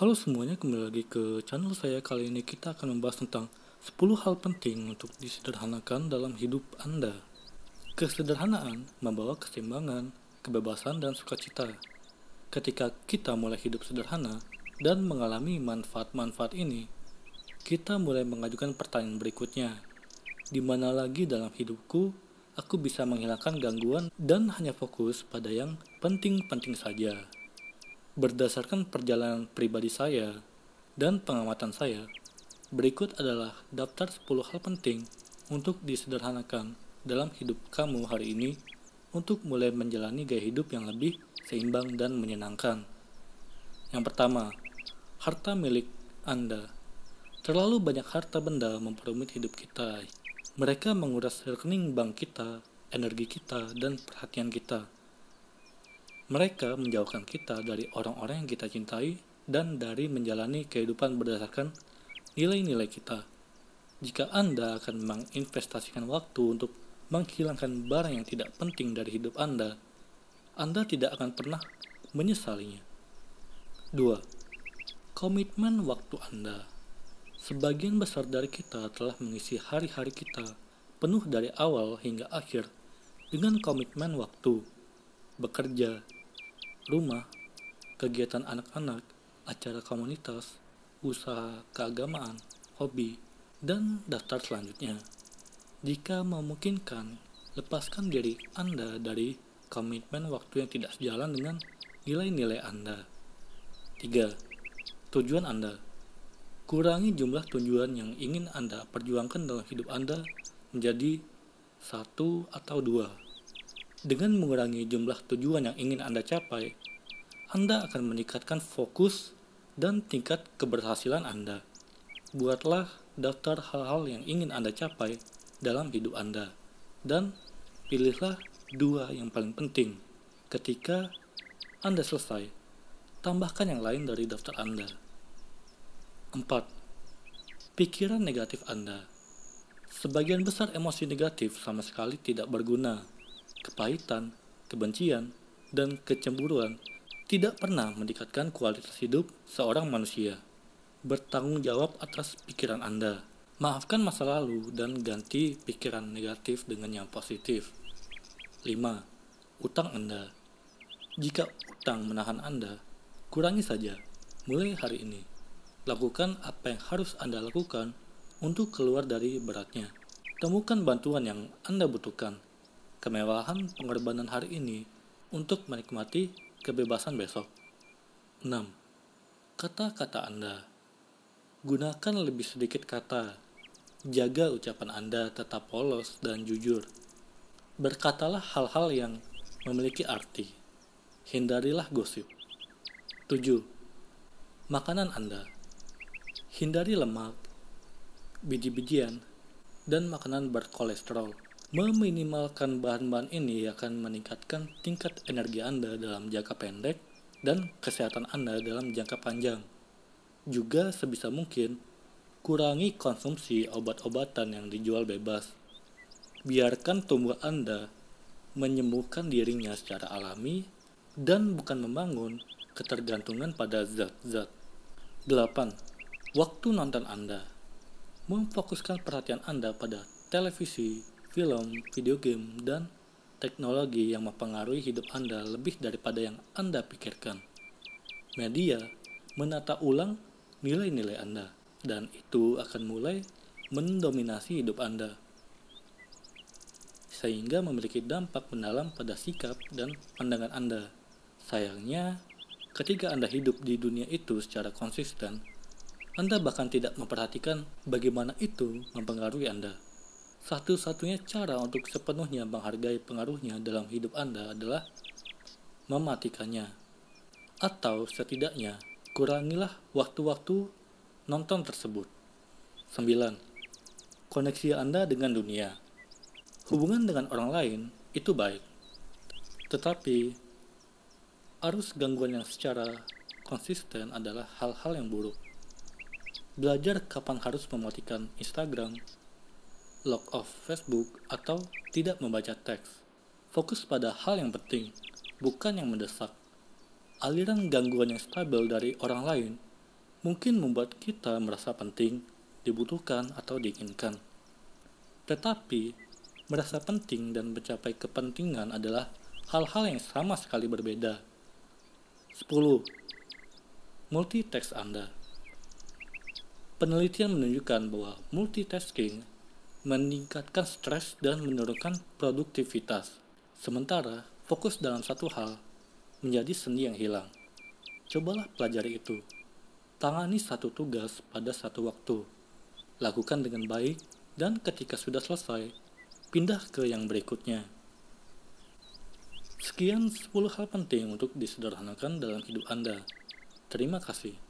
Halo semuanya, kembali lagi ke channel saya. Kali ini kita akan membahas tentang 10 hal penting untuk disederhanakan dalam hidup Anda. Kesederhanaan membawa keseimbangan, kebebasan, dan sukacita. Ketika kita mulai hidup sederhana dan mengalami manfaat-manfaat ini, kita mulai mengajukan pertanyaan berikutnya. Di mana lagi dalam hidupku aku bisa menghilangkan gangguan dan hanya fokus pada yang penting-penting saja? Berdasarkan perjalanan pribadi saya dan pengamatan saya, berikut adalah daftar 10 hal penting untuk disederhanakan dalam hidup kamu hari ini untuk mulai menjalani gaya hidup yang lebih seimbang dan menyenangkan. Yang pertama, harta milik Anda. Terlalu banyak harta benda memperumit hidup kita. Mereka menguras rekening bank kita, energi kita, dan perhatian kita mereka menjauhkan kita dari orang-orang yang kita cintai dan dari menjalani kehidupan berdasarkan nilai-nilai kita. Jika Anda akan menginvestasikan waktu untuk menghilangkan barang yang tidak penting dari hidup Anda, Anda tidak akan pernah menyesalinya. 2. Komitmen waktu Anda. Sebagian besar dari kita telah mengisi hari-hari kita penuh dari awal hingga akhir dengan komitmen waktu, bekerja, rumah, kegiatan anak-anak, acara komunitas, usaha keagamaan, hobi, dan daftar selanjutnya. Jika memungkinkan, lepaskan diri Anda dari komitmen waktu yang tidak sejalan dengan nilai-nilai Anda. 3. Tujuan Anda Kurangi jumlah tujuan yang ingin Anda perjuangkan dalam hidup Anda menjadi satu atau dua dengan mengurangi jumlah tujuan yang ingin Anda capai, Anda akan meningkatkan fokus dan tingkat keberhasilan Anda. Buatlah daftar hal-hal yang ingin Anda capai dalam hidup Anda, dan pilihlah dua yang paling penting. Ketika Anda selesai, tambahkan yang lain dari daftar Anda. 4. Pikiran negatif Anda Sebagian besar emosi negatif sama sekali tidak berguna kepahitan, kebencian, dan kecemburuan tidak pernah meningkatkan kualitas hidup seorang manusia. Bertanggung jawab atas pikiran Anda. Maafkan masa lalu dan ganti pikiran negatif dengan yang positif. 5. Utang Anda. Jika utang menahan Anda, kurangi saja. Mulai hari ini, lakukan apa yang harus Anda lakukan untuk keluar dari beratnya. Temukan bantuan yang Anda butuhkan kemewahan pengorbanan hari ini untuk menikmati kebebasan besok. 6. Kata-kata Anda Gunakan lebih sedikit kata. Jaga ucapan Anda tetap polos dan jujur. Berkatalah hal-hal yang memiliki arti. Hindarilah gosip. 7. Makanan Anda Hindari lemak, biji-bijian, dan makanan berkolesterol Meminimalkan bahan-bahan ini akan meningkatkan tingkat energi Anda dalam jangka pendek dan kesehatan Anda dalam jangka panjang. Juga sebisa mungkin, kurangi konsumsi obat-obatan yang dijual bebas. Biarkan tubuh Anda menyembuhkan dirinya secara alami dan bukan membangun ketergantungan pada zat-zat. 8. Waktu nonton Anda Memfokuskan perhatian Anda pada televisi, film, video game, dan teknologi yang mempengaruhi hidup Anda lebih daripada yang Anda pikirkan. Media menata ulang nilai-nilai Anda, dan itu akan mulai mendominasi hidup Anda, sehingga memiliki dampak mendalam pada sikap dan pandangan Anda. Sayangnya, ketika Anda hidup di dunia itu secara konsisten, Anda bahkan tidak memperhatikan bagaimana itu mempengaruhi Anda. Satu-satunya cara untuk sepenuhnya menghargai pengaruhnya dalam hidup Anda adalah mematikannya. Atau setidaknya, kurangilah waktu-waktu nonton tersebut. 9. Koneksi Anda dengan dunia. Hubungan dengan orang lain itu baik. Tetapi, arus gangguan yang secara konsisten adalah hal-hal yang buruk. Belajar kapan harus mematikan Instagram, log off Facebook, atau tidak membaca teks. Fokus pada hal yang penting, bukan yang mendesak. Aliran gangguan yang stabil dari orang lain mungkin membuat kita merasa penting, dibutuhkan, atau diinginkan. Tetapi, merasa penting dan mencapai kepentingan adalah hal-hal yang sama sekali berbeda. 10. Multitext Anda Penelitian menunjukkan bahwa multitasking meningkatkan stres dan menurunkan produktivitas. Sementara fokus dalam satu hal menjadi seni yang hilang. Cobalah pelajari itu. Tangani satu tugas pada satu waktu. Lakukan dengan baik dan ketika sudah selesai, pindah ke yang berikutnya. Sekian 10 hal penting untuk disederhanakan dalam hidup Anda. Terima kasih.